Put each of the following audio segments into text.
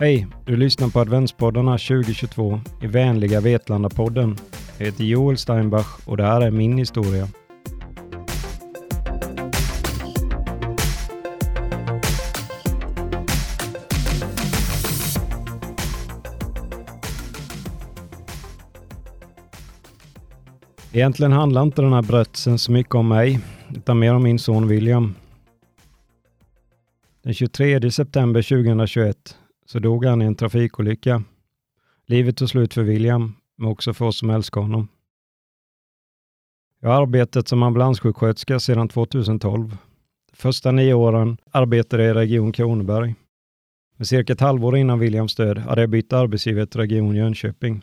Hej! Du lyssnar på adventspoddarna 2022 i vänliga Vetlanda-podden. Jag heter Joel Steinbach och det här är min historia. Egentligen handlar inte den här berättelsen så mycket om mig, utan mer om min son William. Den 23 september 2021 så dog han i en trafikolycka. Livet tog slut för William, men också för oss som älskar honom. Jag har arbetat som ambulanssjuksköterska sedan 2012. De första nio åren arbetade jag i Region Kronoberg. Men cirka ett halvår innan Williams död hade jag bytt arbetsgivare till Region Jönköping.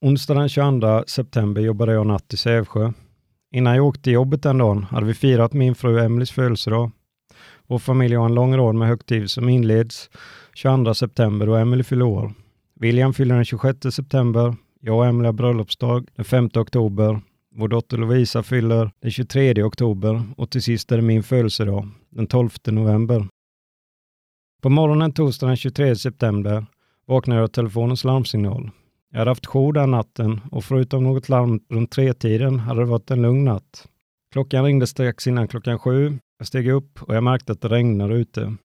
Onsdag den 22 september jobbade jag natt i Sävsjö. Innan jag åkte till jobbet den dagen hade vi firat min fru Emelies födelsedag. Vår familj har en lång rad med högtider som inleds 22 september då Emily fyller år. William fyller den 26 september, jag och Emily har bröllopsdag den 5 oktober, vår dotter Lovisa fyller den 23 oktober och till sist är det min födelsedag, den 12 november. På morgonen torsdagen den 23 september vaknade jag av telefonens larmsignal. Jag hade haft jour den natten och förutom något larm runt tretiden hade det varit en lugn natt. Klockan ringde strax innan klockan sju. Jag steg upp och jag märkte att det regnade ute.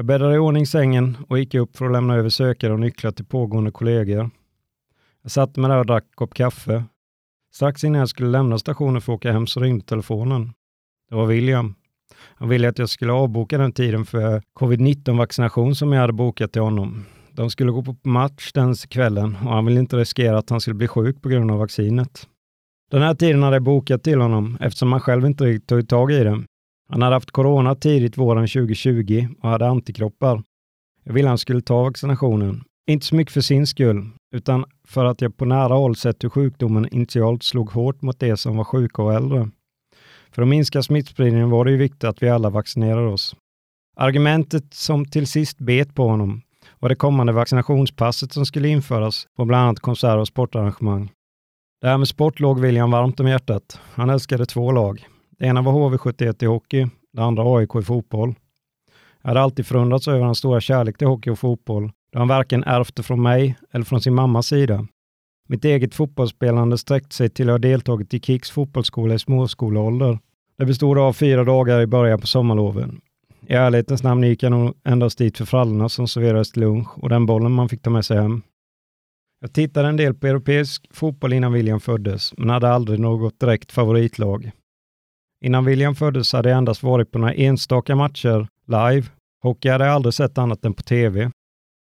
Jag bäddade i ordning sängen och gick upp för att lämna över sökare och nycklar till pågående kollegor. Jag satte mig där och drack en kopp kaffe. Strax innan jag skulle lämna stationen för att åka hem så ringde telefonen. Det var William. Han ville att jag skulle avboka den tiden för covid-19-vaccination som jag hade bokat till honom. De skulle gå på match den kvällen och han ville inte riskera att han skulle bli sjuk på grund av vaccinet. Den här tiden hade jag bokat till honom eftersom han själv inte riktigt tagit tag i det. Han hade haft corona tidigt våren 2020 och hade antikroppar. Jag ville han skulle ta vaccinationen. Inte så mycket för sin skull, utan för att jag på nära håll sett hur sjukdomen initialt slog hårt mot de som var sjuka och äldre. För att minska smittspridningen var det ju viktigt att vi alla vaccinerar oss. Argumentet som till sist bet på honom var det kommande vaccinationspasset som skulle införas på bland annat konserter och sportarrangemang. Det här med sport låg William varmt om hjärtat. Han älskade två lag. Det ena var HV71 i hockey, det andra AIK i fotboll. Jag hade alltid förundrats över hans stora kärlek till hockey och fotboll, då han varken ärvt det från mig eller från sin mammas sida. Mitt eget fotbollsspelande sträckte sig till att ha deltagit i Kicks fotbollsskola i småskoleålder. Det bestod av fyra dagar i början på sommarloven. I ärlighetens namn gick jag nog endast dit för frallorna som serverades till lunch och den bollen man fick ta med sig hem. Jag tittade en del på europeisk fotboll innan William föddes, men hade aldrig något direkt favoritlag. Innan William föddes hade jag endast varit på några enstaka matcher live. Hockey hade jag aldrig sett annat än på tv.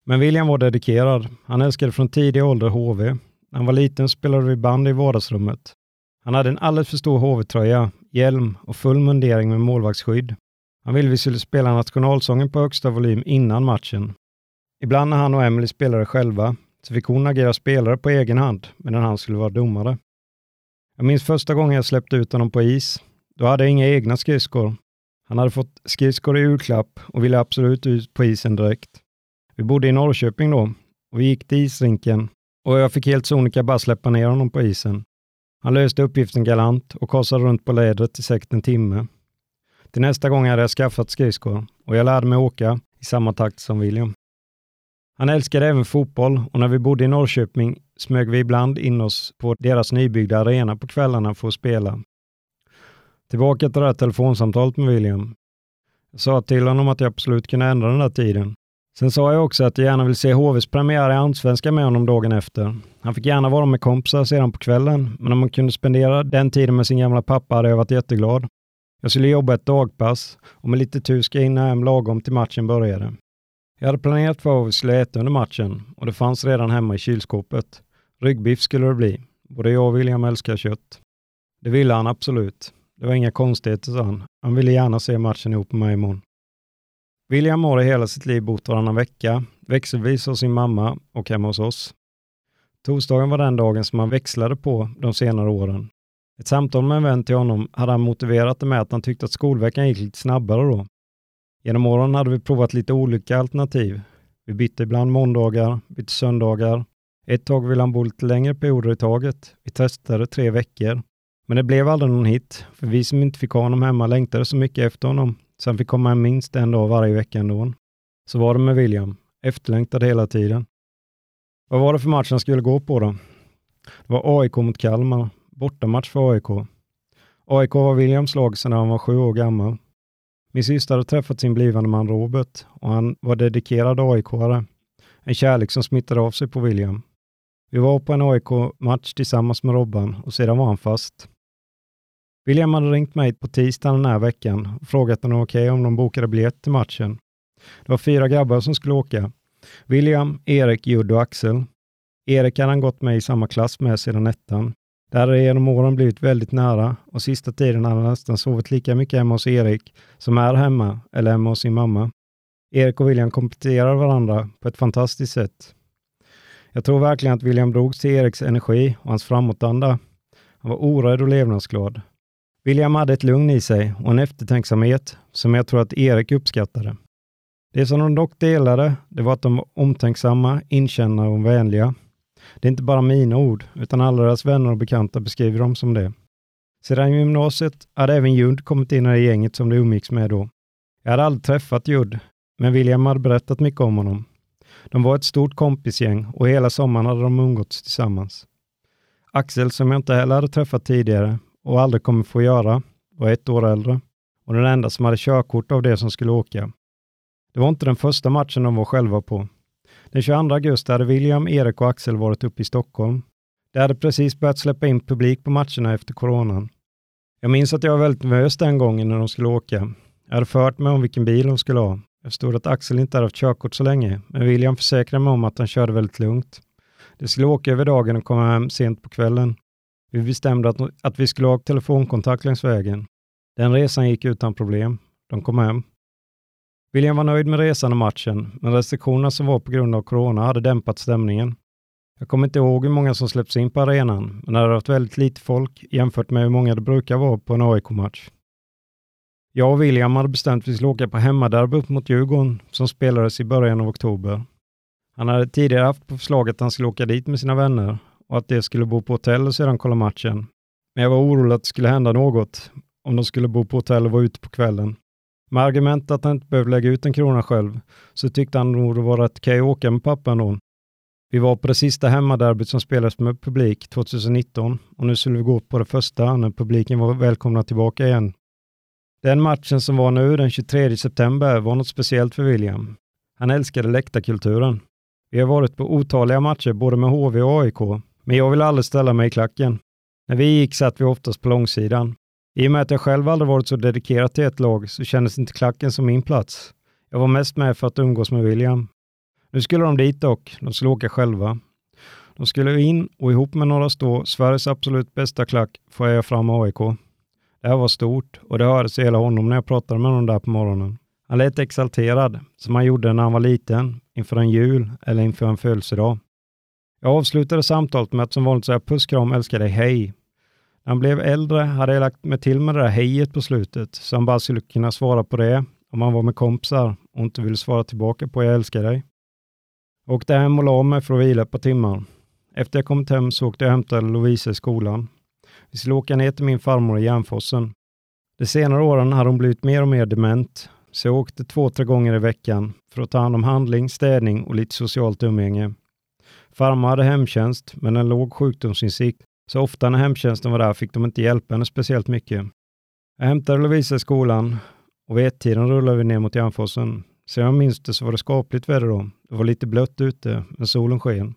Men William var dedikerad. Han älskade från tidig ålder HV. När han var liten spelade vi band i vardagsrummet. Han hade en alldeles för stor HV-tröja, hjälm och full mundering med målvaktsskydd. Han ville vi skulle spela nationalsången på högsta volym innan matchen. Ibland när han och Emily spelade själva så fick hon agera spelare på egen hand medan han skulle vara domare. Jag minns första gången jag släppte ut honom på is. Då hade jag inga egna skridskor. Han hade fått skridskor i julklapp och ville absolut ut på isen direkt. Vi bodde i Norrköping då och vi gick till isrinken och jag fick helt sonika bara släppa ner honom på isen. Han löste uppgiften galant och korsade runt på lädret i säkert en timme. Till nästa gång hade jag skaffat skridskor och jag lärde mig åka i samma takt som William. Han älskade även fotboll och när vi bodde i Norrköping smög vi ibland in oss på deras nybyggda arena på kvällarna för att spela. Tillbaka till det här telefonsamtalet med William. Jag sa till honom att jag absolut kunde ändra den där tiden. Sen sa jag också att jag gärna vill se HVs premiär i Allsvenskan med honom dagen efter. Han fick gärna vara med kompisar sedan på kvällen, men om man kunde spendera den tiden med sin gamla pappa hade jag varit jätteglad. Jag skulle jobba ett dagpass och med lite tur ska jag hinna hem lagom till matchen började. Jag hade planerat för vad vi skulle äta under matchen och det fanns redan hemma i kylskåpet. Ryggbiff skulle det bli. Både jag och William älskar kött. Det ville han absolut. Det var inga konstigheter, sa han. Han ville gärna se matchen ihop med mig imorgon. William har i hela sitt liv bott varannan vecka, växelvis hos sin mamma och hemma hos oss. Torsdagen var den dagen som han växlade på de senare åren. Ett samtal med en vän till honom hade han motiverat det med att han tyckte att skolveckan gick lite snabbare då. Genom åren hade vi provat lite olika alternativ. Vi bytte ibland måndagar, bytte söndagar. Ett tag ville han bo lite längre perioder i taget. Vi testade tre veckor. Men det blev aldrig någon hit, för vi som inte fick ha honom hemma längtade så mycket efter honom, så han fick komma hem minst en dag varje vecka ändå. Så var det med William. efterlängtad hela tiden. Vad var det för match han skulle gå på då? Det var AIK mot Kalmar, bortamatch för AIK. AIK var Williams lag sedan han var sju år gammal. Min syster hade träffat sin blivande man Robert och han var dedikerad AIK-are. En kärlek som smittade av sig på William. Vi var på en AIK-match tillsammans med Robban och sedan var han fast. William hade ringt mig på tisdagen den här veckan och frågat om det var okej okay om de bokade biljett till matchen. Det var fyra grabbar som skulle åka. William, Erik, Judd och Axel. Erik hade han gått med i samma klass med sedan ettan. Där hade det genom åren blivit väldigt nära och sista tiden hade han nästan sovit lika mycket hemma hos Erik som är hemma eller hemma hos sin mamma. Erik och William kompletterar varandra på ett fantastiskt sätt. Jag tror verkligen att William drogs till Eriks energi och hans framåtanda. Han var orädd och levnadsglad. William hade ett lugn i sig och en eftertänksamhet som jag tror att Erik uppskattade. Det som de dock delade, det var att de var omtänksamma, inkännande och vänliga. Det är inte bara mina ord, utan alla deras vänner och bekanta beskriver dem som det. Sedan gymnasiet hade även Judd kommit in i det gänget som de umgicks med då. Jag hade aldrig träffat Judd, men William hade berättat mycket om honom. De var ett stort kompisgäng och hela sommaren hade de umgåtts tillsammans. Axel, som jag inte heller hade träffat tidigare och aldrig kommer få göra, var ett år äldre och den enda som hade körkort av det som skulle åka. Det var inte den första matchen de var själva på. Den 22 augusti hade William, Erik och Axel varit uppe i Stockholm. De hade precis börjat släppa in publik på matcherna efter coronan. Jag minns att jag var väldigt nervös den gången när de skulle åka. Jag hade fört mig om vilken bil de skulle ha. Jag förstod att Axel inte hade haft körkort så länge, men William försäkrade mig om att han körde väldigt lugnt. De skulle åka över dagen och komma hem sent på kvällen. Vi bestämde att, att vi skulle ha telefonkontakt längs vägen. Den resan gick utan problem. De kom hem. William var nöjd med resan och matchen, men restriktionerna som var på grund av corona hade dämpat stämningen. Jag kommer inte ihåg hur många som släppts in på arenan, men det hade varit väldigt lite folk jämfört med hur många det brukar vara på en AIK-match. Jag och William hade bestämt att vi skulle åka på hemmaderby upp mot Djurgården som spelades i början av oktober. Han hade tidigare haft på förslag att han skulle åka dit med sina vänner och att de skulle bo på hotell och sedan kolla matchen. Men jag var orolig att det skulle hända något om de skulle bo på hotell och vara ute på kvällen. Med argumentet att han inte behövde lägga ut en krona själv så tyckte han nog det var rätt okej att åka med pappa ändå. Vi var på det sista hemmaderbyt som spelades med publik 2019 och nu skulle vi gå på det första när publiken var välkomna tillbaka igen. Den matchen som var nu den 23 september var något speciellt för William. Han älskade läktarkulturen. Vi har varit på otaliga matcher både med HV och AIK, men jag ville aldrig ställa mig i klacken. När vi gick satt vi oftast på långsidan. I och med att jag själv aldrig varit så dedikerad till ett lag så kändes inte klacken som min plats. Jag var mest med för att umgås med William. Nu skulle de dit dock, de skulle åka själva. De skulle in och ihop med några stå Sveriges absolut bästa klack får jag fram AIK. Det här var stort och det hördes i hela honom när jag pratade med honom där på morgonen. Han lät exalterad, som han gjorde när han var liten, inför en jul eller inför en födelsedag. Jag avslutade samtalet med att som vanligt säga puss, kram, älskar dig, hej. När han blev äldre hade jag lagt mig till med det där hejet på slutet, så han bara skulle kunna svara på det om han var med kompisar och inte ville svara tillbaka på jag älskar dig. Jag åkte hem och la mig för att vila ett par timmar. Efter jag kommit hem så åkte jag och hämtade Lovisa i skolan. Vi skulle åka ner till min farmor i Järnforsen. De senare åren hade hon blivit mer och mer dement, så jag åkte två, tre gånger i veckan för att ta hand om handling, städning och lite socialt umgänge. Farmor hade hemtjänst, men en låg sjukdomsinsikt, så ofta när hemtjänsten var där fick de inte hjälpa henne speciellt mycket. Jag hämtade Lovisa i skolan och vid ett-tiden rullade vi ner mot Järnforsen. Sen jag minns det så var det skapligt väder då. Det var lite blött ute, men solen sken.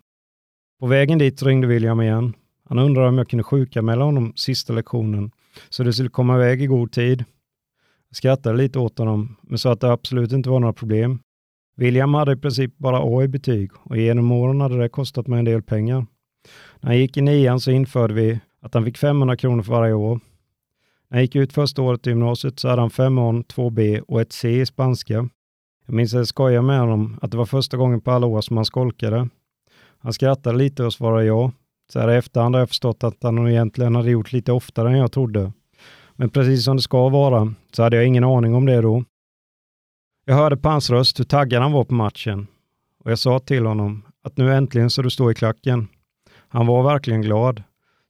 På vägen dit ringde William igen. Han undrade om jag kunde sjukanmäla honom sista lektionen, så det skulle komma iväg i god tid. Jag skrattade lite åt honom, men sa att det absolut inte var några problem. William hade i princip bara A i betyg och genom åren hade det kostat mig en del pengar. När han gick i nian så införde vi att han fick 500 kronor för varje år. När han gick ut första året i gymnasiet så hade han 5 A, 2B och ett C i spanska. Jag minns att jag skojade med honom att det var första gången på alla år som han skolkade. Han skrattade lite och svarade ja. Så här i efterhand har jag förstått att han egentligen hade gjort lite oftare än jag trodde. Men precis som det ska vara så hade jag ingen aning om det då. Jag hörde på hans röst hur taggad han var på matchen och jag sa till honom att nu äntligen så du står i klacken. Han var verkligen glad.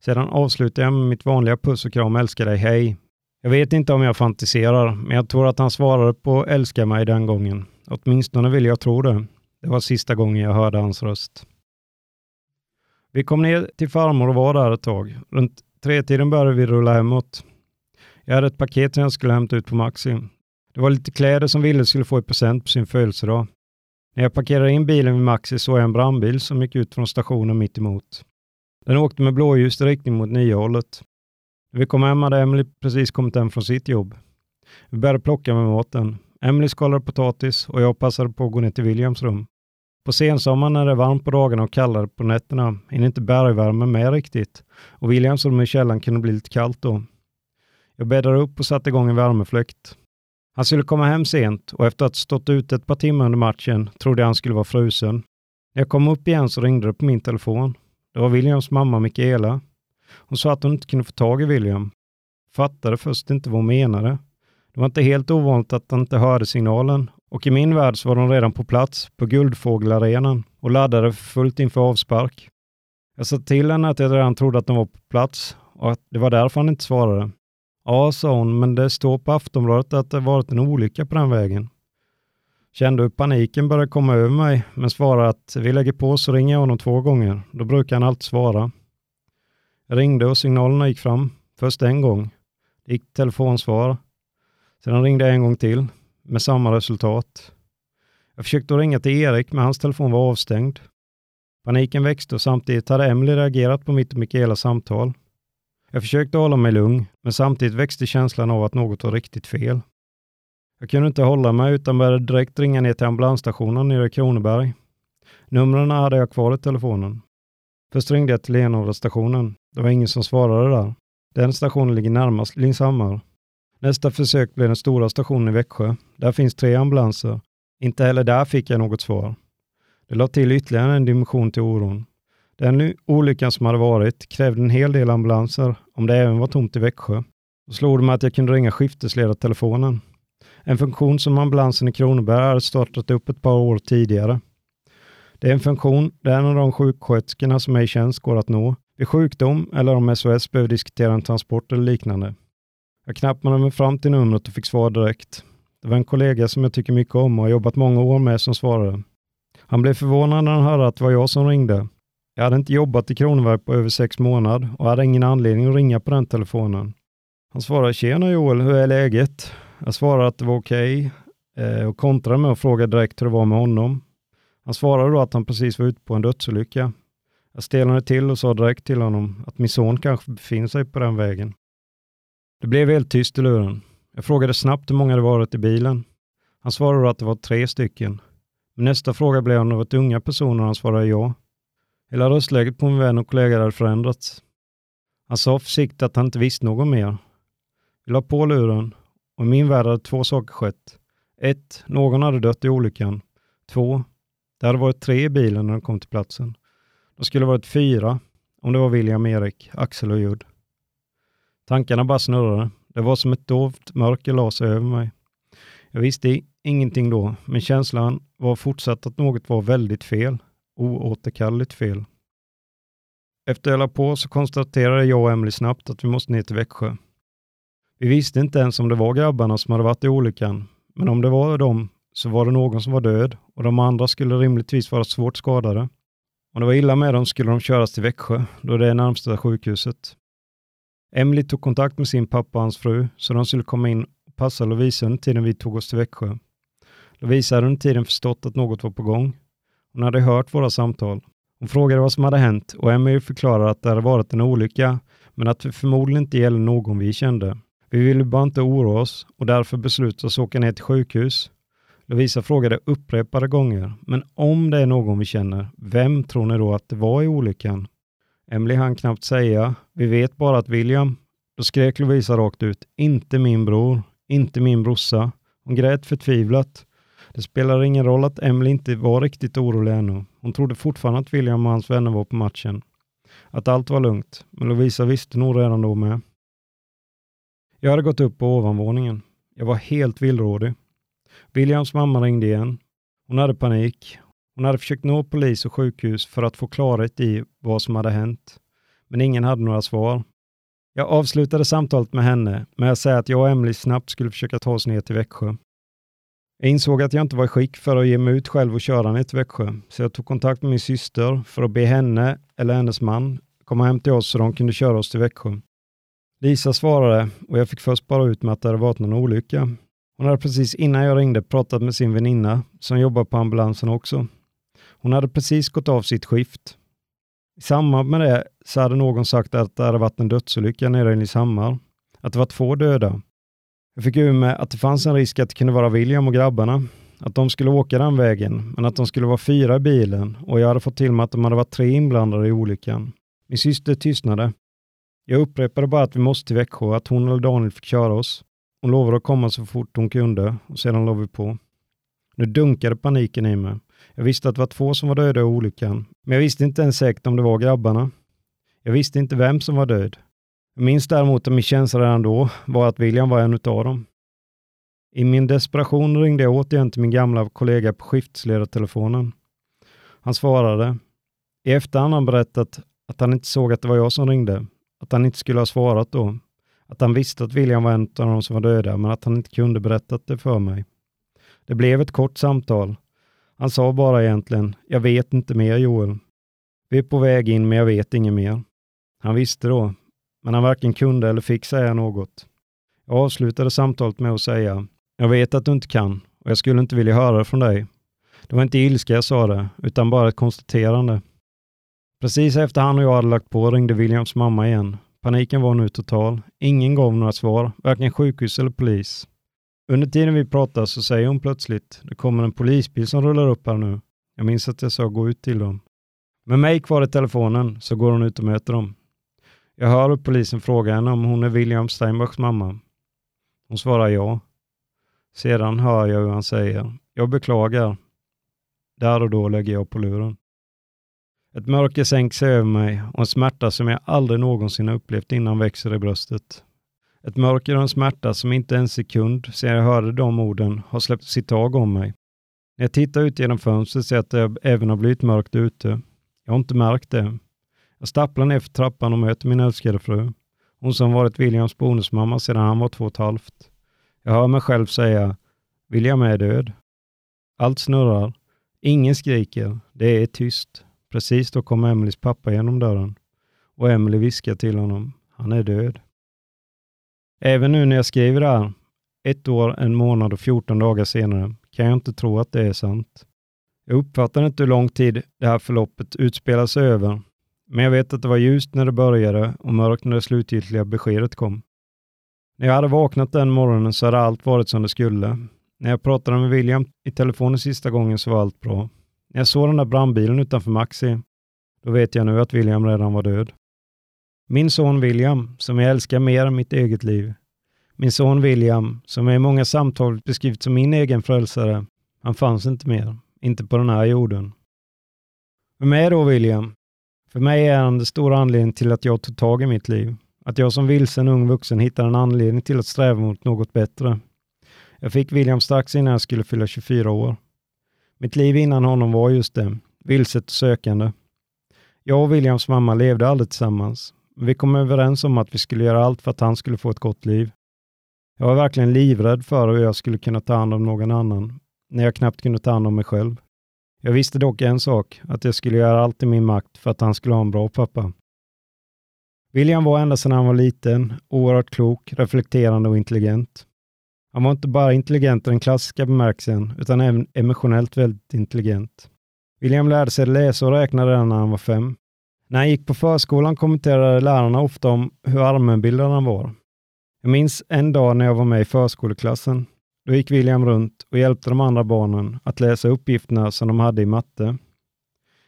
Sedan avslutade jag med mitt vanliga puss och kram, älskar dig, hej. Jag vet inte om jag fantiserar, men jag tror att han svarade på älska mig den gången. Åtminstone vill jag tro det. Det var sista gången jag hörde hans röst. Vi kom ner till farmor och var där ett tag. Runt tretiden började vi rulla hemåt. Jag hade ett paket som jag skulle hämta ut på Maxi. Det var lite kläder som Ville skulle få i present på sin födelsedag. När jag parkerade in bilen vid Maxi såg jag en brandbil som gick ut från stationen mitt emot. Den åkte med blåljus i riktning mot Nyhållet. När vi kom hem hade Emily precis kommit hem från sitt jobb. Vi började plocka med maten. Emily skalade potatis och jag passade på att gå ner till Williams rum. På sensommaren när det är varmt på dagarna och kallare på nätterna hinner inte bergvärmen med riktigt och Williams rum i källaren kunde bli lite kallt då. Jag bäddade upp och satte igång en värmefläkt. Han skulle komma hem sent och efter att ha stått ute ett par timmar under matchen trodde jag han skulle vara frusen. När jag kom upp igen så ringde det på min telefon. Det var Williams mamma Mikaela. Hon sa att hon inte kunde få tag i William. Fattade först inte vad hon menade. Det var inte helt ovanligt att han inte hörde signalen och i min värld så var de redan på plats på Guldfågelarenan och laddade för fullt inför avspark. Jag sa till henne att jag redan trodde att de var på plats och att det var därför han inte svarade. Ja, sa hon, men det står på Aftonbladet att det varit en olycka på den vägen. Kände hur paniken började komma över mig, men svarade att vi lägger på så ringer jag honom två gånger. Då brukar han alltid svara. Jag ringde och signalerna gick fram. Först en gång. Det gick telefonsvar. Sedan ringde jag en gång till med samma resultat. Jag försökte ringa till Erik, men hans telefon var avstängd. Paniken växte och samtidigt hade Emily reagerat på mitt och Mikaelas samtal. Jag försökte hålla mig lugn, men samtidigt växte känslan av att något var riktigt fel. Jag kunde inte hålla mig utan började direkt ringa ner till ambulansstationen nere i Kronoberg. Numren hade jag kvar i telefonen. Först ringde jag till Lenhovdastationen. Det var ingen som svarade där. Den stationen ligger närmast Lindshammar. Nästa försök blev den stora stationen i Växjö. Där finns tre ambulanser. Inte heller där fick jag något svar. Det lade till ytterligare en dimension till oron. Den olyckan som hade varit krävde en hel del ambulanser, om det även var tomt i Växjö. Då slog det mig att jag kunde ringa skiftesledartelefonen. En funktion som ambulansen i Kronoberg hade startat upp ett par år tidigare. Det är en funktion där en av de sjuksköterskorna som är i tjänst går att nå vid sjukdom eller om SOS behöver diskutera en transport eller liknande. Jag knappade mig fram till numret och fick svar direkt. Det var en kollega som jag tycker mycket om och har jobbat många år med som svarade. Han blev förvånad när han hörde att det var jag som ringde. Jag hade inte jobbat i Kronoberg på över sex månader och hade ingen anledning att ringa på den telefonen. Han svarade ”Tjena Joel, hur är läget?” Jag svarade att det var okej okay, och kontrade med att fråga direkt hur det var med honom. Han svarade då att han precis var ute på en dödsolycka. Jag stelnade till och sa direkt till honom att min son kanske befinner sig på den vägen. Det blev helt tyst i luren. Jag frågade snabbt hur många det varit i bilen. Han svarade då att det var tre stycken. Min nästa fråga blev om det var unga personer och han svarade ja. Hela röstläget på min vän och kollega hade förändrats. Han sa försiktigt att han inte visste något mer. Vi la på luren och i min värld hade två saker skett. Ett, någon hade dött i olyckan. Två, det hade varit tre i bilen när de kom till platsen. De skulle varit fyra om det var William, Erik, Axel och Judd. Tankarna bara snurrade. Det var som ett dovt mörker la sig över mig. Jag visste ingenting då, men känslan var fortsatt att något var väldigt fel. Oåterkalleligt fel. Efter att jag la på så konstaterade jag och Emily snabbt att vi måste ner till Växjö. Vi visste inte ens om det var grabbarna som hade varit i olyckan, men om det var dem så var det någon som var död och de andra skulle rimligtvis vara svårt skadade. Om det var illa med dem skulle de köras till Växjö, då det är närmsta sjukhuset. Emily tog kontakt med sin pappa och hans fru, så de skulle komma in och passa Lovisa under tiden vi tog oss till Växjö. Lovisa hade under tiden förstått att något var på gång. Hon hade hört våra samtal. Hon frågade vad som hade hänt och Emmy förklarade att det hade varit en olycka, men att det förmodligen inte gäller någon vi kände. Vi ville bara inte oroa oss och därför beslutade oss åka ner till sjukhus. Lovisa frågade upprepade gånger, men om det är någon vi känner, vem tror ni då att det var i olyckan? Emily hann knappt säga, vi vet bara att William. Då skrek Lovisa rakt ut, inte min bror, inte min brorsa. Hon grät förtvivlat. Det spelar ingen roll att Emily inte var riktigt orolig ännu. Hon trodde fortfarande att William och hans vänner var på matchen. Att allt var lugnt, men Lovisa visste nog redan då med. Jag hade gått upp på ovanvåningen. Jag var helt villrådig. Williams mamma ringde igen. Hon hade panik. Hon hade försökt nå polis och sjukhus för att få klarhet i vad som hade hänt. Men ingen hade några svar. Jag avslutade samtalet med henne med att säga att jag och Emily snabbt skulle försöka ta oss ner till Växjö. Jag insåg att jag inte var i skick för att ge mig ut själv och köra ner till Växjö, så jag tog kontakt med min syster för att be henne eller hennes man komma hem till oss så de kunde köra oss till Växjö. Lisa svarade och jag fick först bara ut med att det hade varit någon olycka. Hon hade precis innan jag ringde pratat med sin väninna som jobbar på ambulansen också. Hon hade precis gått av sitt skift. I samband med det så hade någon sagt att det hade varit en dödsolycka nere i Nyshammar. Att det var två döda. Jag fick ur mig att det fanns en risk att det kunde vara William och grabbarna. Att de skulle åka den vägen, men att de skulle vara fyra i bilen och jag hade fått till mig att de hade varit tre inblandade i olyckan. Min syster tystnade. Jag upprepade bara att vi måste till Växjö och att hon eller Daniel fick köra oss. Hon lovade att komma så fort hon kunde och sedan låg vi på. Nu dunkade paniken i mig. Jag visste att det var två som var döda i olyckan, men jag visste inte ens säkert om det var grabbarna. Jag visste inte vem som var död. Jag minns däremot att min känsla redan då var att William var en utav dem. I min desperation ringde jag återigen till min gamla kollega på skiftsledartelefonen. Han svarade. I efterhand har han berättat att han inte såg att det var jag som ringde, att han inte skulle ha svarat då, att han visste att William var en av de som var döda, men att han inte kunde berättat det för mig. Det blev ett kort samtal. Han sa bara egentligen, jag vet inte mer Joel. Vi är på väg in, men jag vet inget mer. Han visste då, men han varken kunde eller fick säga något. Jag avslutade samtalet med att säga, jag vet att du inte kan och jag skulle inte vilja höra det från dig. Det var inte ilska jag sa det, utan bara ett konstaterande. Precis efter han och jag hade lagt på ringde Williams mamma igen. Paniken var nu total. Ingen gav några svar, varken sjukhus eller polis. Under tiden vi pratar så säger hon plötsligt, det kommer en polisbil som rullar upp här nu. Jag minns att jag sa gå ut till dem. Med mig kvar i telefonen så går hon ut och möter dem. Jag hör hur polisen frågar henne om hon är William Steinbachs mamma. Hon svarar ja. Sedan hör jag hur han säger, jag beklagar. Där och då lägger jag på luren. Ett mörker sänker sig över mig och en smärta som jag aldrig någonsin upplevt innan växer i bröstet. Ett mörker och en smärta som inte en sekund sedan jag hörde de orden har släppt sitt tag om mig. När jag tittar ut genom fönstret ser jag att det även har blivit mörkt ute. Jag har inte märkt det. Jag stapplar ner för trappan och möter min älskade fru. Hon som varit Williams bonusmamma sedan han var två och ett halvt. Jag hör mig själv säga, William är död. Allt snurrar. Ingen skriker. Det är tyst. Precis då kommer Emelies pappa genom dörren och Emily viskar till honom, han är död. Även nu när jag skriver det här, ett år, en månad och 14 dagar senare, kan jag inte tro att det är sant. Jag uppfattar inte hur lång tid det här förloppet utspelar sig över, men jag vet att det var ljust när det började och mörkt när det slutgiltiga beskedet kom. När jag hade vaknat den morgonen så hade allt varit som det skulle. När jag pratade med William i telefonen sista gången så var allt bra. När jag såg den där brandbilen utanför Maxi, då vet jag nu att William redan var död. Min son William, som jag älskar mer än mitt eget liv. Min son William, som jag i många samtal beskrivit som min egen frälsare, han fanns inte mer. Inte på den här jorden. Vem är då William? För mig är han den stora anledningen till att jag tog tag i mitt liv. Att jag som vilsen ung vuxen hittade en anledning till att sträva mot något bättre. Jag fick William strax innan jag skulle fylla 24 år. Mitt liv innan honom var just det, vilset och sökande. Jag och Williams mamma levde aldrig tillsammans, men vi kom överens om att vi skulle göra allt för att han skulle få ett gott liv. Jag var verkligen livrädd för hur jag skulle kunna ta hand om någon annan, när jag knappt kunde ta hand om mig själv. Jag visste dock en sak, att jag skulle göra allt i min makt för att han skulle ha en bra pappa. William var ända sedan han var liten, oerhört klok, reflekterande och intelligent. Han var inte bara intelligent i den klassiska bemärkelsen, utan även emotionellt väldigt intelligent. William lärde sig läsa och räkna redan när han var fem. När han gick på förskolan kommenterade lärarna ofta om hur allmänbildad han var. Jag minns en dag när jag var med i förskoleklassen. Då gick William runt och hjälpte de andra barnen att läsa uppgifterna som de hade i matte.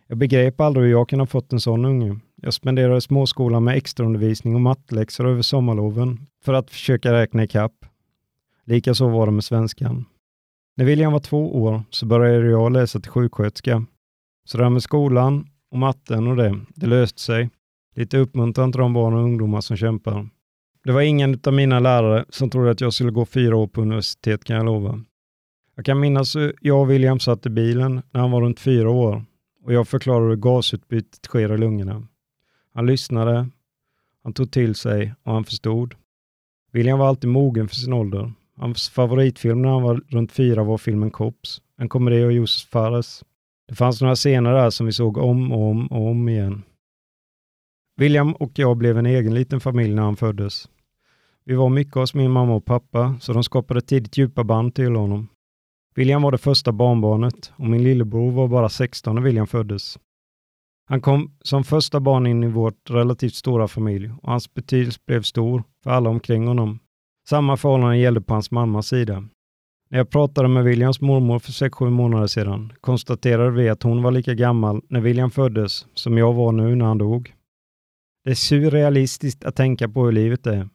Jag begrep aldrig hur jag kunde ha fått en sån unge. Jag spenderade småskolan med extraundervisning och matteläxor över sommarloven för att försöka räkna ikapp. Likaså var det med svenskan. När William var två år så började jag läsa till sjuksköterska. Så det här med skolan och matten och det, det löste sig. Lite uppmuntran till de barn och ungdomar som kämpar. Det var ingen av mina lärare som trodde att jag skulle gå fyra år på universitet kan jag lova. Jag kan minnas hur jag och William satt i bilen när han var runt fyra år och jag förklarade hur gasutbytet sker i lungorna. Han lyssnade, han tog till sig och han förstod. William var alltid mogen för sin ålder. Hans favoritfilm när han var runt fyra var filmen Cops, en komedi av Josef Fares. Det fanns några scener där som vi såg om och om och om igen. William och jag blev en egen liten familj när han föddes. Vi var mycket hos min mamma och pappa, så de skapade tidigt djupa band till honom. William var det första barnbarnet och min lillebror var bara 16 när William föddes. Han kom som första barn in i vårt relativt stora familj och hans betydelse blev stor för alla omkring honom. Samma förhållande gällde på hans mammas sida. När jag pratade med Williams mormor för 6-7 månader sedan konstaterade vi att hon var lika gammal när William föddes som jag var nu när han dog. Det är surrealistiskt att tänka på hur livet är.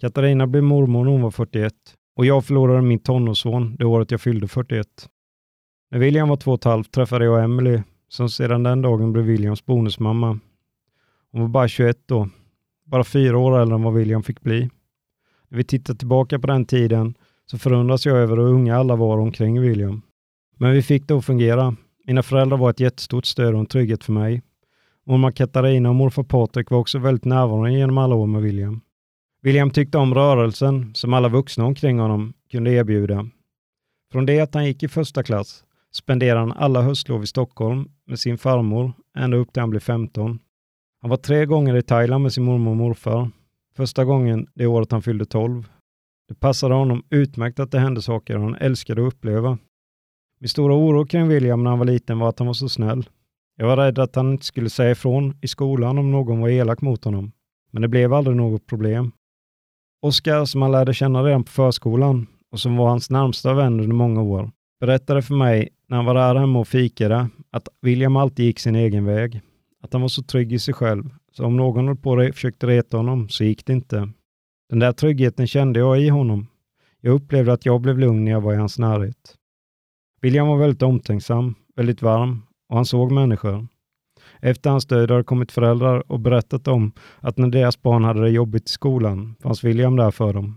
Katarina blev mormor när hon var 41 och jag förlorade min tonårsson det året jag fyllde 41. När William var två och ett halvt träffade jag Emily som sedan den dagen blev Williams bonusmamma. Hon var bara 21 då, bara fyra år äldre än vad William fick bli. När vi tittar tillbaka på den tiden så förundras jag över hur unga alla var omkring William. Men vi fick det att fungera. Mina föräldrar var ett jättestort stöd och en trygghet för mig. Mormor Katarina och morfar Patrik var också väldigt närvarande genom alla år med William. William tyckte om rörelsen som alla vuxna omkring honom kunde erbjuda. Från det att han gick i första klass spenderade han alla höstlov i Stockholm med sin farmor ända upp till han blev 15. Han var tre gånger i Thailand med sin mormor och morfar. Första gången det året han fyllde 12. Det passade honom utmärkt att det hände saker han älskade att uppleva. Min stora oro kring William när han var liten var att han var så snäll. Jag var rädd att han inte skulle säga ifrån i skolan om någon var elak mot honom. Men det blev aldrig något problem. Oskar, som han lärde känna redan på förskolan och som var hans närmsta vän under många år, berättade för mig när han var där hemma och fikade att William alltid gick sin egen väg. Att han var så trygg i sig själv, så om någon höll på och försökte reta honom så gick det inte. Den där tryggheten kände jag i honom. Jag upplevde att jag blev lugn när jag var i hans närhet. William var väldigt omtänksam, väldigt varm och han såg människor. Efter hans död har det kommit föräldrar och berättat om att när deras barn hade det jobbigt i skolan fanns William där för dem.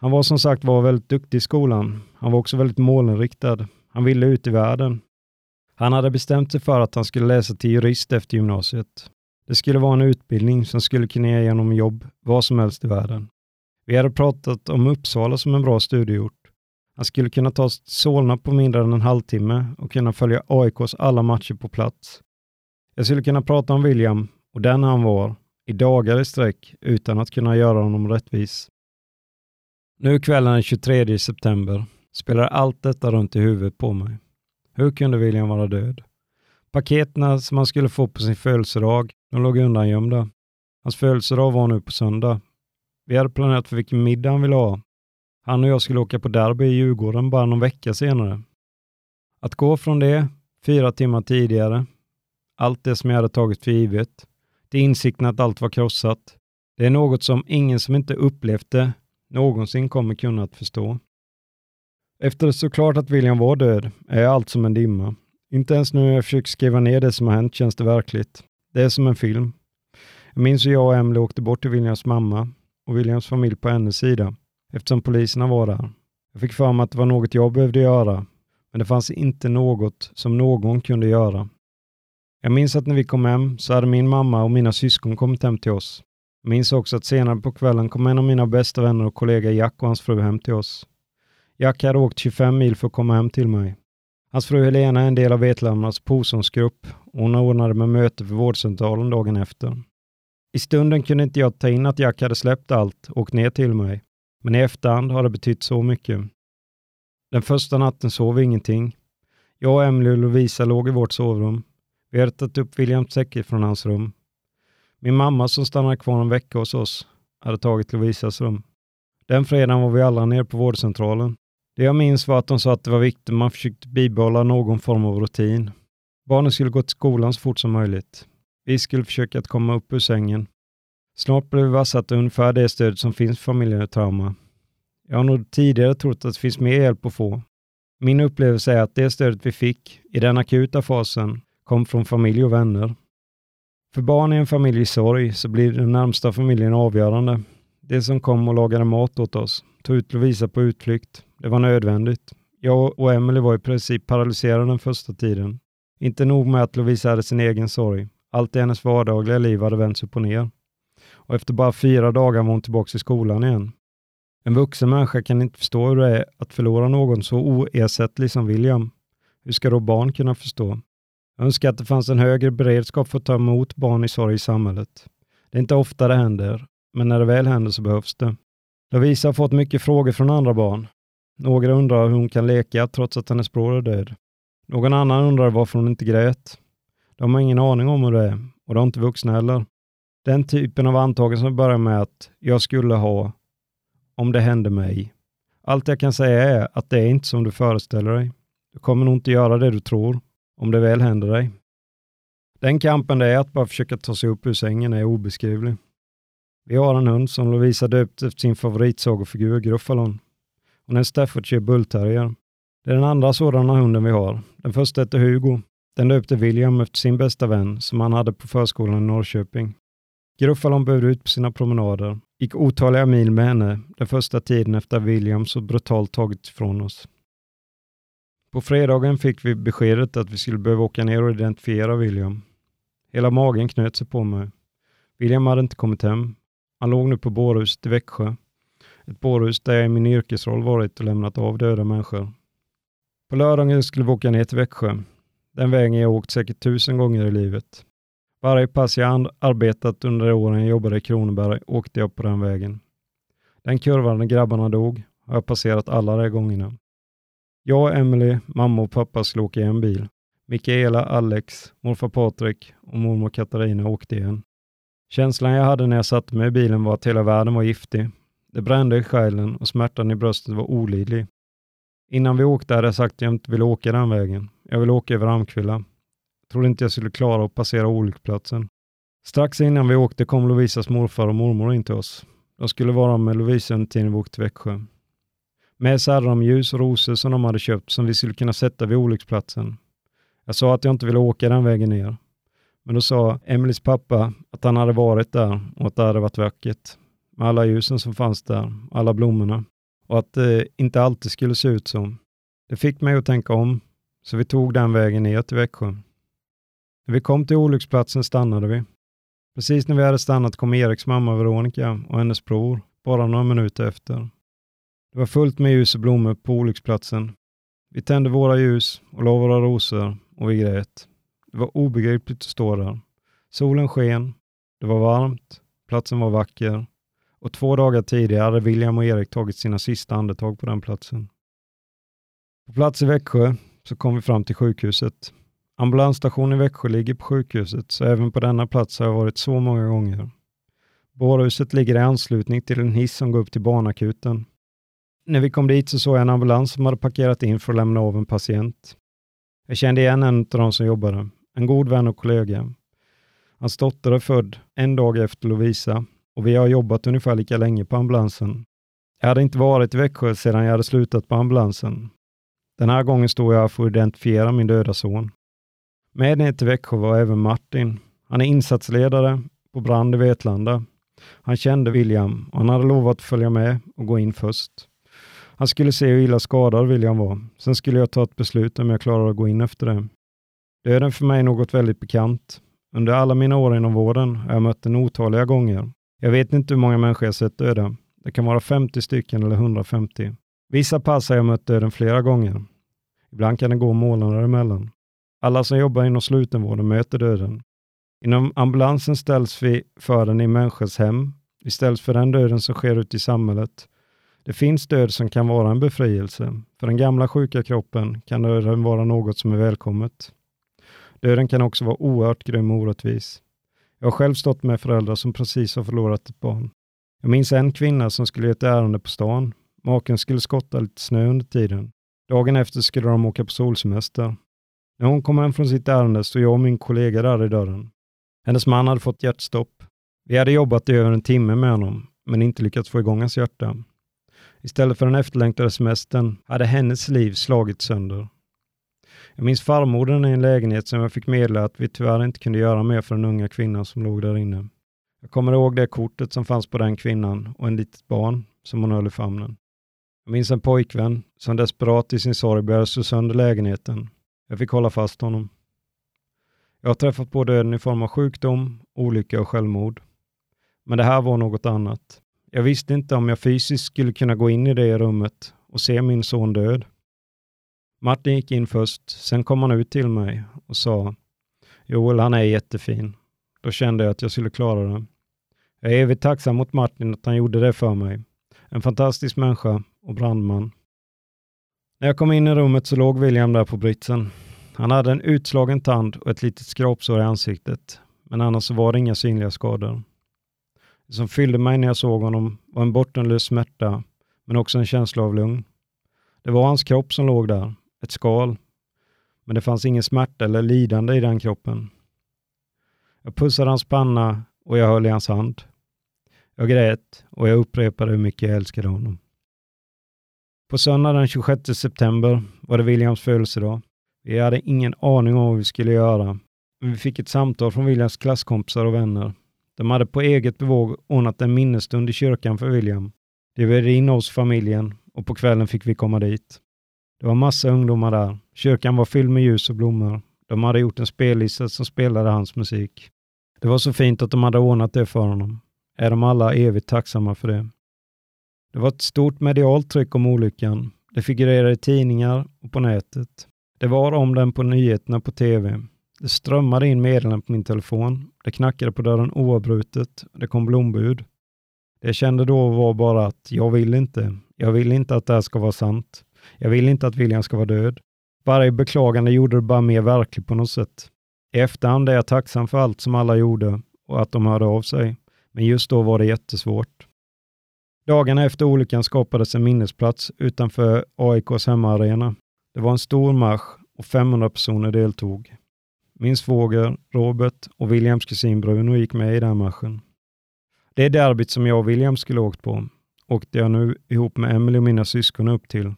Han var som sagt var väldigt duktig i skolan. Han var också väldigt målinriktad. Han ville ut i världen. Han hade bestämt sig för att han skulle läsa till jurist efter gymnasiet. Det skulle vara en utbildning som skulle kunna ge honom jobb var som helst i världen. Vi hade pratat om Uppsala som en bra studieort. Han skulle kunna ta sig till Solna på mindre än en halvtimme och kunna följa AIKs alla matcher på plats. Jag skulle kunna prata om William och den han var i dagar i sträck utan att kunna göra honom rättvis. Nu kvällen den 23 september spelar allt detta runt i huvudet på mig. Hur kunde William vara död? Paketen som han skulle få på sin födelsedag, de låg undangömda. Hans födelsedag var nu på söndag. Vi hade planerat för vilken middag han ville ha. Han och jag skulle åka på derby i Djurgården bara någon vecka senare. Att gå från det, fyra timmar tidigare, allt det som jag hade tagit för givet, till insikten att allt var krossat, det är något som ingen som inte upplevt det någonsin kommer kunna att förstå. Efter det så klart att William var död är allt som en dimma. Inte ens nu när jag försöker skriva ner det som har hänt känns det verkligt. Det är som en film. Jag minns hur jag och Emily åkte bort till Williams mamma och Williams familj på hennes sida eftersom poliserna var där. Jag fick för mig att det var något jag behövde göra, men det fanns inte något som någon kunde göra. Jag minns att när vi kom hem så hade min mamma och mina syskon kommit hem till oss. Jag minns också att senare på kvällen kom en av mina bästa vänner och kollega Jack och hans fru hem till oss. Jack hade åkt 25 mil för att komma hem till mig. Hans fru Helena är en del av Vetlandas Posonsgrupp och hon ordnade med möte för vårdcentralen dagen efter. I stunden kunde inte jag ta in att Jack hade släppt allt och åkt ner till mig, men i efterhand har det betytt så mycket. Den första natten sov vi ingenting. Jag, och Emily och Lovisa låg i vårt sovrum. Vi hade tagit upp Williams säckar från hans rum. Min mamma som stannade kvar en vecka hos oss hade tagit Lovisas rum. Den fredagen var vi alla nere på vårdcentralen. Det jag minns var att de sa att det var viktigt att man försökte bibehålla någon form av rutin. Barnen skulle gå till skolan så fort som möjligt. Vi skulle försöka att komma upp ur sängen. Snart blev vi vassat ungefär det stöd som finns för familjetrauma. Jag har nog tidigare trott att det finns mer hjälp att få. Min upplevelse är att det stödet vi fick i den akuta fasen kom från familj och vänner. För barn i en familj i sorg så blir den närmsta familjen avgörande. Det som kom och lagade mat åt oss, tog ut Lovisa på utflykt. Det var nödvändigt. Jag och Emily var i princip paralyserade den första tiden. Inte nog med att Lovisa hade sin egen sorg. Allt i hennes vardagliga liv hade vänts upp och ner. Och efter bara fyra dagar var hon tillbaka i skolan igen. En vuxen människa kan inte förstå hur det är att förlora någon så oersättlig som William. Hur ska då barn kunna förstå? Jag önskar att det fanns en högre beredskap för att ta emot barn i sorg i samhället. Det är inte ofta det händer, men när det väl händer så behövs det. Lovisa har fått mycket frågor från andra barn. Några undrar hur hon kan leka trots att hennes bror är död. Någon annan undrar varför hon inte grät. De har ingen aning om hur det är och det har inte vuxna heller. Den typen av antaganden som börjar med att jag skulle ha om det hände mig. Allt jag kan säga är att det är inte som du föreställer dig. Du kommer nog inte göra det du tror om det väl händer dig. Den kampen det är att bara försöka ta sig upp ur sängen är obeskrivlig. Vi har en hund som Lovisa döpt efter sin favoritsagofigur Gruffalon. Hon är en Staffordshire bullterrier. Det är den andra sådana hunden vi har. Den första heter Hugo. Den döpte William efter sin bästa vän som han hade på förskolan i Norrköping. Gruffalon behövde ut på sina promenader, gick otaliga mil med henne den första tiden efter William så brutalt tagit ifrån oss. På fredagen fick vi beskedet att vi skulle behöva åka ner och identifiera William. Hela magen knöt sig på mig. William hade inte kommit hem. Han låg nu på bårhuset i Växjö. Ett bårhus där jag i min yrkesroll varit och lämnat av döda människor. På lördagen skulle vi åka ner till Växjö. Den vägen jag åkt säkert tusen gånger i livet. Varje pass jag arbetat under de åren jag jobbade i Kronoberg åkte jag på den vägen. Den kurvan där grabbarna dog har jag passerat alla de gångerna. Jag, Emily, mamma och pappa skulle åka i en bil. Mikaela, Alex, morfar Patrik och mormor Katarina åkte igen. Känslan jag hade när jag satte mig i bilen var att hela världen var giftig. Det brände i själen och smärtan i bröstet var olidlig. Innan vi åkte hade jag sagt att jag inte ville åka den vägen. Jag ville åka över Amkvilla. Trodde inte jag skulle klara att passera olycksplatsen. Strax innan vi åkte kom Lovisas morfar och mormor in till oss. De skulle vara med Lovisa under tiden vi åkte till Växjö. Med sig hade de ljus och rosor som de hade köpt som vi skulle kunna sätta vid olycksplatsen. Jag sa att jag inte ville åka den vägen ner. Men då sa Emelies pappa att han hade varit där och att det hade varit vackert. Med alla ljusen som fanns där, alla blommorna. Och att det inte alltid skulle se ut så. Det fick mig att tänka om, så vi tog den vägen ner till Växjö. När vi kom till olycksplatsen stannade vi. Precis när vi hade stannat kom Eriks mamma Veronica och hennes bror, bara några minuter efter. Det var fullt med ljus och blommor på olycksplatsen. Vi tände våra ljus och la våra rosor och vi grät. Det var obegripligt att stå där. Solen sken, det var varmt, platsen var vacker och två dagar tidigare hade William och Erik tagit sina sista andetag på den platsen. På plats i Växjö så kom vi fram till sjukhuset. Ambulansstationen i Växjö ligger på sjukhuset, så även på denna plats har jag varit så många gånger. Bårhuset ligger i anslutning till en hiss som går upp till barnakuten. När vi kom dit så såg jag en ambulans som hade parkerat in för att lämna av en patient. Jag kände igen en av de som jobbade, en god vän och kollega. Hans dotter är född en dag efter Lovisa och vi har jobbat ungefär lika länge på ambulansen. Jag hade inte varit i Växjö sedan jag hade slutat på ambulansen. Den här gången stod jag för att identifiera min döda son. Med ner till Växjö var även Martin. Han är insatsledare på brand i Vetlanda. Han kände William och han hade lovat att följa med och gå in först. Han skulle se hur illa skadad William var. Sen skulle jag ta ett beslut om jag klarade att gå in efter det. Döden för mig är något väldigt bekant. Under alla mina år inom vården har jag mött den otaliga gånger. Jag vet inte hur många människor jag sett döda. Det kan vara 50 stycken eller 150. Vissa pass har jag mött döden flera gånger. Ibland kan det gå månader emellan. Alla som jobbar inom slutenvården möter döden. Inom ambulansen ställs vi för den i människors hem. Vi ställs för den döden som sker ute i samhället. Det finns död som kan vara en befrielse. För den gamla sjuka kroppen kan döden vara något som är välkommet. Döden kan också vara oerhört grym och orättvis. Jag har själv stått med föräldrar som precis har förlorat ett barn. Jag minns en kvinna som skulle göra ett ärende på stan. Maken skulle skotta lite snö under tiden. Dagen efter skulle de åka på solsemester. När hon kom hem från sitt ärende stod jag och min kollega där i dörren. Hennes man hade fått hjärtstopp. Vi hade jobbat i över en timme med honom, men inte lyckats få igång hans hjärta. Istället för den efterlängtade semestern hade hennes liv slagits sönder. Jag minns farmodern i en lägenhet som jag fick meddela att vi tyvärr inte kunde göra mer för den unga kvinnan som låg där inne. Jag kommer ihåg det kortet som fanns på den kvinnan och en litet barn som hon höll i famnen. Jag minns en pojkvän som desperat i sin sorg började slå sönder lägenheten. Jag fick hålla fast honom. Jag har träffat på döden i form av sjukdom, olycka och självmord. Men det här var något annat. Jag visste inte om jag fysiskt skulle kunna gå in i det rummet och se min son död. Martin gick in först, sen kom han ut till mig och sa Joel, han är jättefin. Då kände jag att jag skulle klara det. Jag är evigt tacksam mot Martin att han gjorde det för mig. En fantastisk människa och brandman. När jag kom in i rummet så låg William där på britsen. Han hade en utslagen tand och ett litet skrapsår i ansiktet, men annars var det inga synliga skador. Det som fyllde mig när jag såg honom var en bottenlös smärta, men också en känsla av lugn. Det var hans kropp som låg där, ett skal, men det fanns ingen smärta eller lidande i den kroppen. Jag pussade hans panna och jag höll i hans hand. Jag grät och jag upprepade hur mycket jag älskade honom. På söndagen den 26 september var det Williams födelsedag. Vi hade ingen aning om vad vi skulle göra, men vi fick ett samtal från Williams klasskompisar och vänner. De hade på eget bevåg ordnat en minnesstund i kyrkan för William. De bjöd in oss familjen och på kvällen fick vi komma dit. Det var massa ungdomar där. Kyrkan var fylld med ljus och blommor. De hade gjort en spellista som spelade hans musik. Det var så fint att de hade ordnat det för honom. Är de alla evigt tacksamma för det. Det var ett stort medialt tryck om olyckan. Det figurerade i tidningar och på nätet. Det var om den på nyheterna på tv. Det strömmade in meddelanden på min telefon. Det knackade på dörren oavbrutet. Det kom blombud. Det jag kände då var bara att jag vill inte. Jag vill inte att det här ska vara sant. Jag vill inte att William ska vara död. Varje beklagande gjorde det bara mer verkligt på något sätt. I efterhand är jag tacksam för allt som alla gjorde och att de hörde av sig. Men just då var det jättesvårt. Dagarna efter olyckan skapades en minnesplats utanför AIKs hemmaarena. Det var en stor marsch och 500 personer deltog. Min svåger Robert och Williams kusin Bruno gick med i den matchen. Det derbyt som jag och William skulle åkt på åkte jag nu ihop med Emily och mina syskon upp till.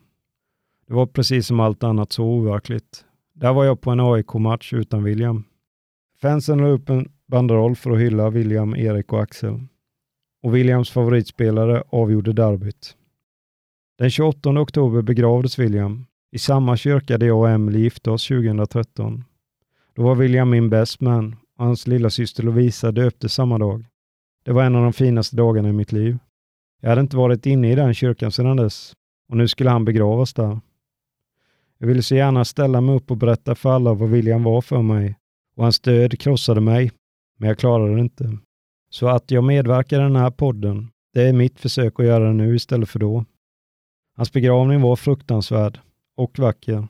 Det var precis som allt annat så overkligt. Där var jag på en AIK-match utan William. Fansen la upp en banderoll för att hylla William, Erik och Axel. Och Williams favoritspelare avgjorde derbyt. Den 28 oktober begravdes William i samma kyrka där jag och Emily gifte oss 2013. Då var William min best man och hans lilla syster Lovisa döptes samma dag. Det var en av de finaste dagarna i mitt liv. Jag hade inte varit inne i den kyrkan sedan dess och nu skulle han begravas där. Jag ville så gärna ställa mig upp och berätta för alla vad William var för mig och hans död krossade mig, men jag klarade det inte. Så att jag medverkar i den här podden, det är mitt försök att göra det nu istället för då. Hans begravning var fruktansvärd och vacker.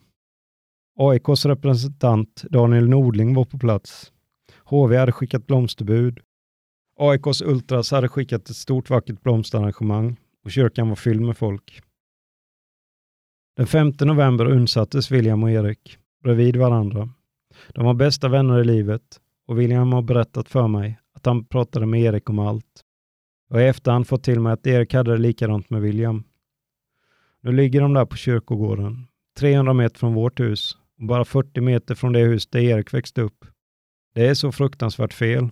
AIKs representant Daniel Nordling var på plats. HV hade skickat blomsterbud. AIKs Ultras hade skickat ett stort vackert blomsterarrangemang och kyrkan var fylld med folk. Den 5 november undsattes William och Erik bredvid varandra. De var bästa vänner i livet och William har berättat för mig att han pratade med Erik om allt. Jag har i efterhand fått till mig att Erik hade det likadant med William. Nu ligger de där på kyrkogården, 300 meter från vårt hus bara 40 meter från det hus där Erik växte upp. Det är så fruktansvärt fel.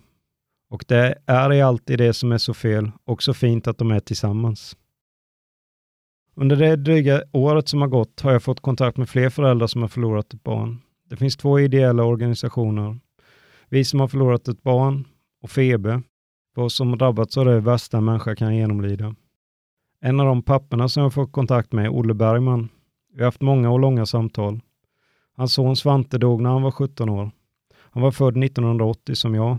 Och det är i alltid det som är så fel och så fint att de är tillsammans. Under det dryga året som har gått har jag fått kontakt med fler föräldrar som har förlorat ett barn. Det finns två ideella organisationer. Vi som har förlorat ett barn och Febe, för oss som drabbats av det värsta en människa kan genomlida. En av de papporna som jag fått kontakt med är Olle Bergman. Vi har haft många och långa samtal. Hans son Svante dog när han var 17 år. Han var född 1980 som jag.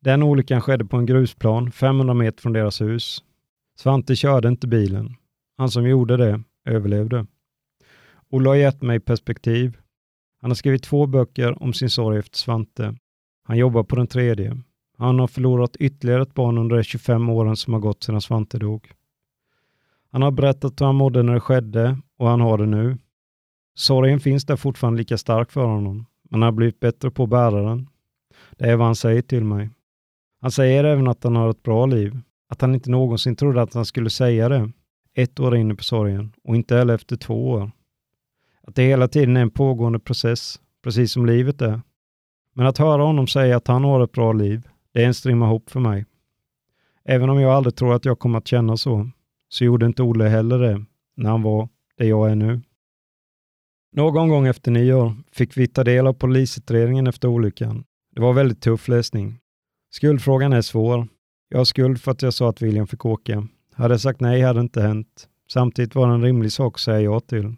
Den olyckan skedde på en grusplan 500 meter från deras hus. Svante körde inte bilen. Han som gjorde det överlevde. Olle har gett mig perspektiv. Han har skrivit två böcker om sin sorg efter Svante. Han jobbar på den tredje. Han har förlorat ytterligare ett barn under de 25 åren som har gått sedan Svante dog. Han har berättat hur han mådde när det skedde och han har det nu. Sorgen finns där fortfarande lika stark för honom, men han har blivit bättre på att bära den. Det är vad han säger till mig. Han säger även att han har ett bra liv, att han inte någonsin trodde att han skulle säga det, ett år inne på sorgen och inte heller efter två år. Att det hela tiden är en pågående process, precis som livet är. Men att höra honom säga att han har ett bra liv, det är en strimma hopp för mig. Även om jag aldrig tror att jag kommer att känna så, så gjorde inte Olle heller det när han var det jag är nu. Någon gång efter nyår fick vi ta del av polisutredningen efter olyckan. Det var väldigt tuff läsning. Skuldfrågan är svår. Jag har skuld för att jag sa att William fick åka. Hade jag sagt nej hade det inte hänt. Samtidigt var det en rimlig sak att säga ja till.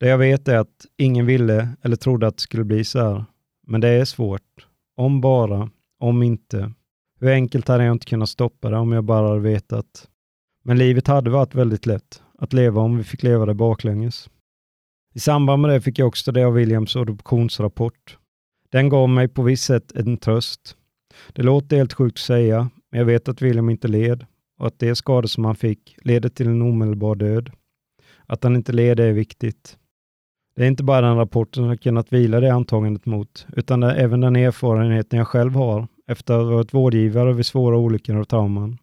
Det jag vet är att ingen ville eller trodde att det skulle bli så här. Men det är svårt. Om bara, om inte. Hur enkelt hade jag inte kunnat stoppa det om jag bara hade vetat. Men livet hade varit väldigt lätt att leva om vi fick leva det baklänges. I samband med det fick jag också det av Williams adoptionsrapport. Den gav mig på visst sätt en tröst. Det låter helt sjukt att säga, men jag vet att William inte led och att de skador som han fick leder till en omedelbar död. Att han inte led är viktigt. Det är inte bara den rapporten jag kunnat vila det antagandet mot, utan det är även den erfarenheten jag själv har efter att ha varit vårdgivare vid svåra olyckor och trauman.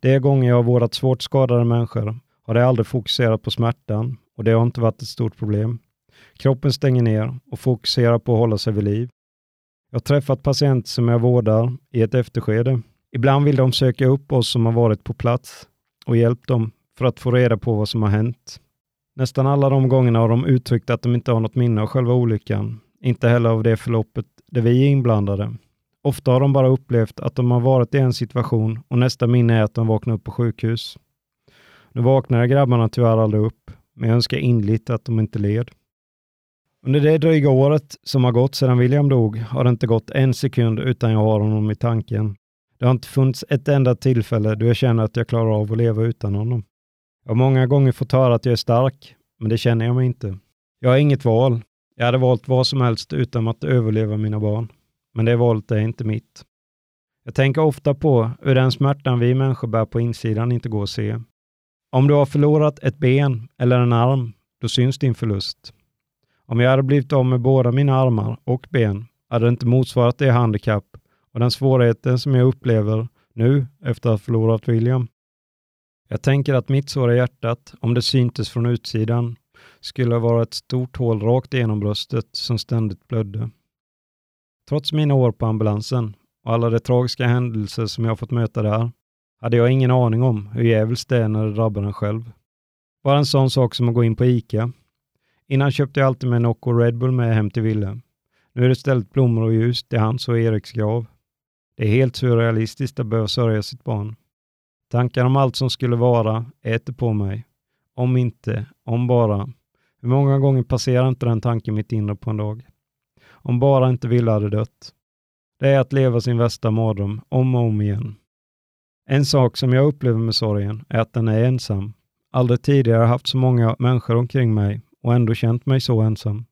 De gånger jag har vårdat svårt skadade människor har det aldrig fokuserat på smärtan och det har inte varit ett stort problem. Kroppen stänger ner och fokuserar på att hålla sig vid liv. Jag har träffat patienter som jag vårdar i ett efterskede. Ibland vill de söka upp oss som har varit på plats och hjälpt dem för att få reda på vad som har hänt. Nästan alla de gångerna har de uttryckt att de inte har något minne av själva olyckan, inte heller av det förloppet där vi är inblandade. Ofta har de bara upplevt att de har varit i en situation och nästa minne är att de vaknar upp på sjukhus. Nu vaknade grabbarna tyvärr aldrig upp, men jag önskar inligt att de inte led. Under det dryga året som har gått sedan William dog har det inte gått en sekund utan jag har honom i tanken. Det har inte funnits ett enda tillfälle då jag känner att jag klarar av att leva utan honom. Jag har många gånger fått höra att jag är stark, men det känner jag mig inte. Jag har inget val. Jag hade valt vad som helst utan att överleva mina barn. Men det valet är inte mitt. Jag tänker ofta på hur den smärtan vi människor bär på insidan inte går att se. Om du har förlorat ett ben eller en arm, då syns din förlust. Om jag hade blivit av med båda mina armar och ben hade det inte motsvarat det handikapp och den svårigheten som jag upplever nu efter att ha förlorat William. Jag tänker att mitt sår i hjärtat, om det syntes från utsidan, skulle vara ett stort hål rakt igenom bröstet som ständigt blödde. Trots mina år på ambulansen och alla de tragiska händelser som jag fått möta där, hade jag ingen aning om hur djävulskt det är när det drabbar en själv. Bara en sån sak som att gå in på ICA. Innan köpte jag alltid med Nocco Red Bull med hem till Ville. Nu är det istället blommor och ljus till hans och Eriks grav. Det är helt surrealistiskt att behöva sörja sitt barn. Tankar om allt som skulle vara äter på mig. Om inte, om bara. Hur många gånger passerar inte den tanken mitt inre på en dag? Om bara inte Ville hade dött. Det är att leva sin värsta mardröm om och om igen. En sak som jag upplever med sorgen är att den är ensam. Aldrig tidigare haft så många människor omkring mig och ändå känt mig så ensam.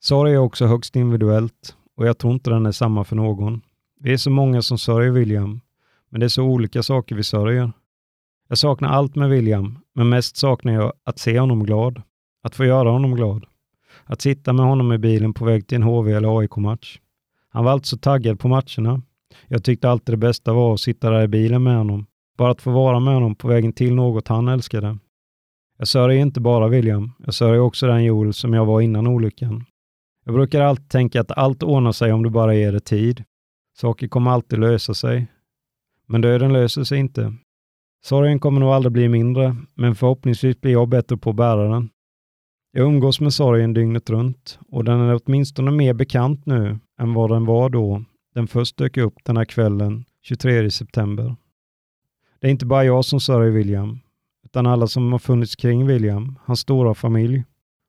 Sorg är också högst individuellt och jag tror inte den är samma för någon. Vi är så många som sörjer William, men det är så olika saker vi sörjer. Jag saknar allt med William, men mest saknar jag att se honom glad. Att få göra honom glad. Att sitta med honom i bilen på väg till en HV eller AIK-match. Han var alltid så taggad på matcherna. Jag tyckte alltid det bästa var att sitta där i bilen med honom. Bara att få vara med honom på vägen till något han älskade. Jag sörjer inte bara William, jag sörjer också den Joel som jag var innan olyckan. Jag brukar alltid tänka att allt ordnar sig om du bara ger det tid. Saker kommer alltid lösa sig. Men döden löser sig inte. Sorgen kommer nog aldrig bli mindre, men förhoppningsvis blir jag bättre på att bära den. Jag umgås med sorgen dygnet runt och den är åtminstone mer bekant nu än vad den var då den först dök upp den här kvällen 23 september. Det är inte bara jag som sörjer William, utan alla som har funnits kring William, hans stora familj,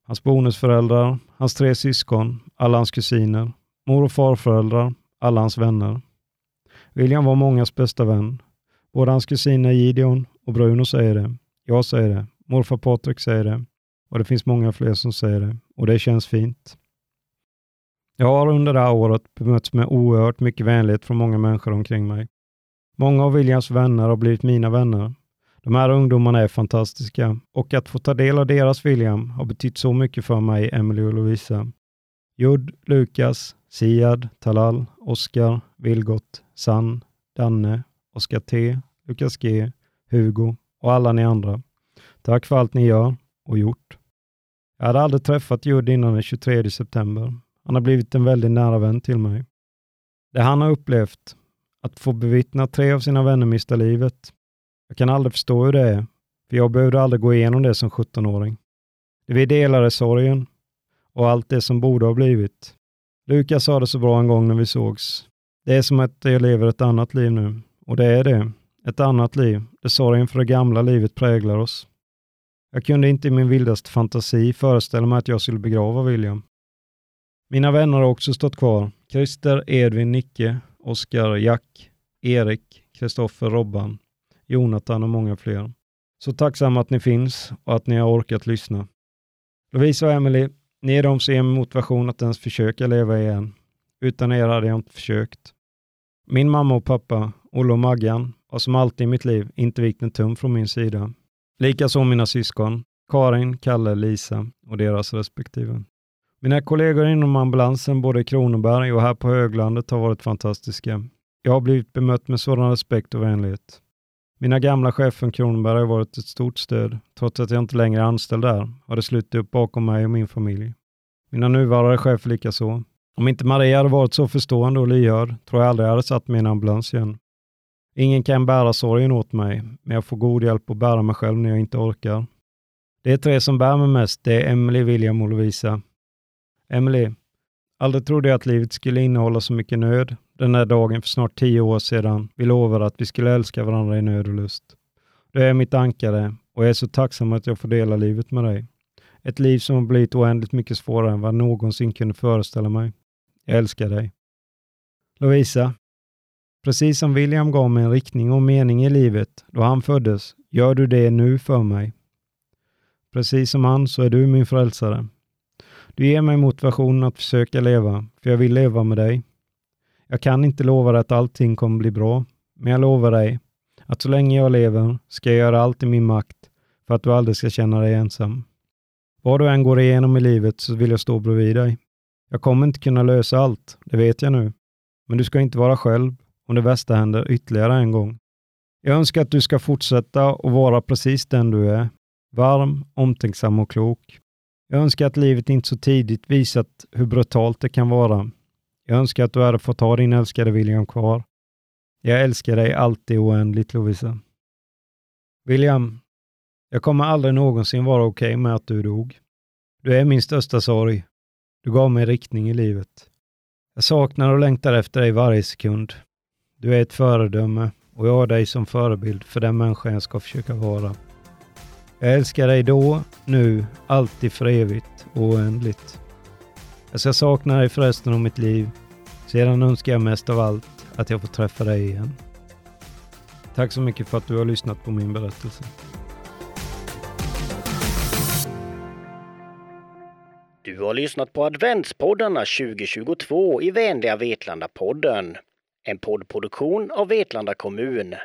hans bonusföräldrar, hans tre syskon, alla hans kusiner, mor och farföräldrar, alla hans vänner. William var mångas bästa vän. Både hans kusiner Gideon och Bruno säger det. Jag säger det. Morfar Patrik säger det. Och det finns många fler som säger det. Och det känns fint. Jag har under det här året bemötts med oerhört mycket vänlighet från många människor omkring mig. Många av Williams vänner har blivit mina vänner. De här ungdomarna är fantastiska och att få ta del av deras William har betytt så mycket för mig, Emily och Lovisa. Judd, Lukas, Siad, Talal, Oskar, Vilgot, San, Danne, Oskar T, Lukas G, Hugo och alla ni andra. Tack för allt ni gör och gjort. Jag hade aldrig träffat Judd innan den 23 september. Han har blivit en väldigt nära vän till mig. Det han har upplevt, att få bevittna tre av sina vänner mista livet. Jag kan aldrig förstå hur det är, för jag behövde aldrig gå igenom det som 17-åring. Det vi delar är sorgen och allt det som borde ha blivit. Lukas sa det så bra en gång när vi sågs. Det är som att jag lever ett annat liv nu och det är det. ett annat liv, där sorgen för det gamla livet präglar oss. Jag kunde inte i min vildaste fantasi föreställa mig att jag skulle begrava William. Mina vänner har också stått kvar. Christer, Edvin, Nicke, Oskar, Jack, Erik, Kristoffer, Robban, Jonathan och många fler. Så tacksam att ni finns och att ni har orkat lyssna. Lovisa och Emily, ni är de som ger mig motivation att ens försöka leva igen. Utan er hade jag inte försökt. Min mamma och pappa, Olle och Maggan, har som alltid i mitt liv inte vikt en tum från min sida. Likaså mina syskon, Karin, Kalle, Lisa och deras respektive. Mina kollegor inom ambulansen, både i Kronoberg och här på Höglandet, har varit fantastiska. Jag har blivit bemött med sådan respekt och vänlighet. Mina gamla chefer från Kronoberg har varit ett stort stöd. Trots att jag inte längre är anställd där har det slutit upp bakom mig och min familj. Mina nuvarande chefer likaså. Om inte Maria hade varit så förstående och lyhörd tror jag aldrig jag hade satt mig i en ambulans igen. Ingen kan bära sorgen åt mig, men jag får god hjälp att bära mig själv när jag inte orkar. Det är tre som bär mig mest. Det är Emily, William och Lovisa. Emily, aldrig trodde jag att livet skulle innehålla så mycket nöd. Den där dagen för snart tio år sedan vi lovade att vi skulle älska varandra i nöd och lust. Du är mitt ankare och jag är så tacksam att jag får dela livet med dig. Ett liv som har blivit oändligt mycket svårare än vad jag någonsin kunde föreställa mig. Jag älskar dig. Lovisa, precis som William gav mig en riktning och mening i livet då han föddes, gör du det nu för mig. Precis som han så är du min frälsare. Du ger mig motivation att försöka leva, för jag vill leva med dig. Jag kan inte lova dig att allting kommer bli bra, men jag lovar dig att så länge jag lever ska jag göra allt i min makt för att du aldrig ska känna dig ensam. Vad du än går igenom i livet så vill jag stå bredvid dig. Jag kommer inte kunna lösa allt, det vet jag nu. Men du ska inte vara själv om det värsta händer ytterligare en gång. Jag önskar att du ska fortsätta att vara precis den du är. Varm, omtänksam och klok. Jag önskar att livet inte så tidigt visat hur brutalt det kan vara. Jag önskar att du hade fått ha din älskade William kvar. Jag älskar dig alltid oändligt, Lovisa. William, jag kommer aldrig någonsin vara okej okay med att du dog. Du är min största sorg. Du gav mig riktning i livet. Jag saknar och längtar efter dig varje sekund. Du är ett föredöme och jag har dig som förebild för den människa jag ska försöka vara. Jag älskar dig då, nu, alltid för evigt och oändligt. Alltså, jag ska sakna dig för resten av mitt liv. Sedan önskar jag mest av allt att jag får träffa dig igen. Tack så mycket för att du har lyssnat på min berättelse. Du har lyssnat på adventspoddarna 2022 i vänliga Vetlanda-podden. En poddproduktion av Vetlanda kommun.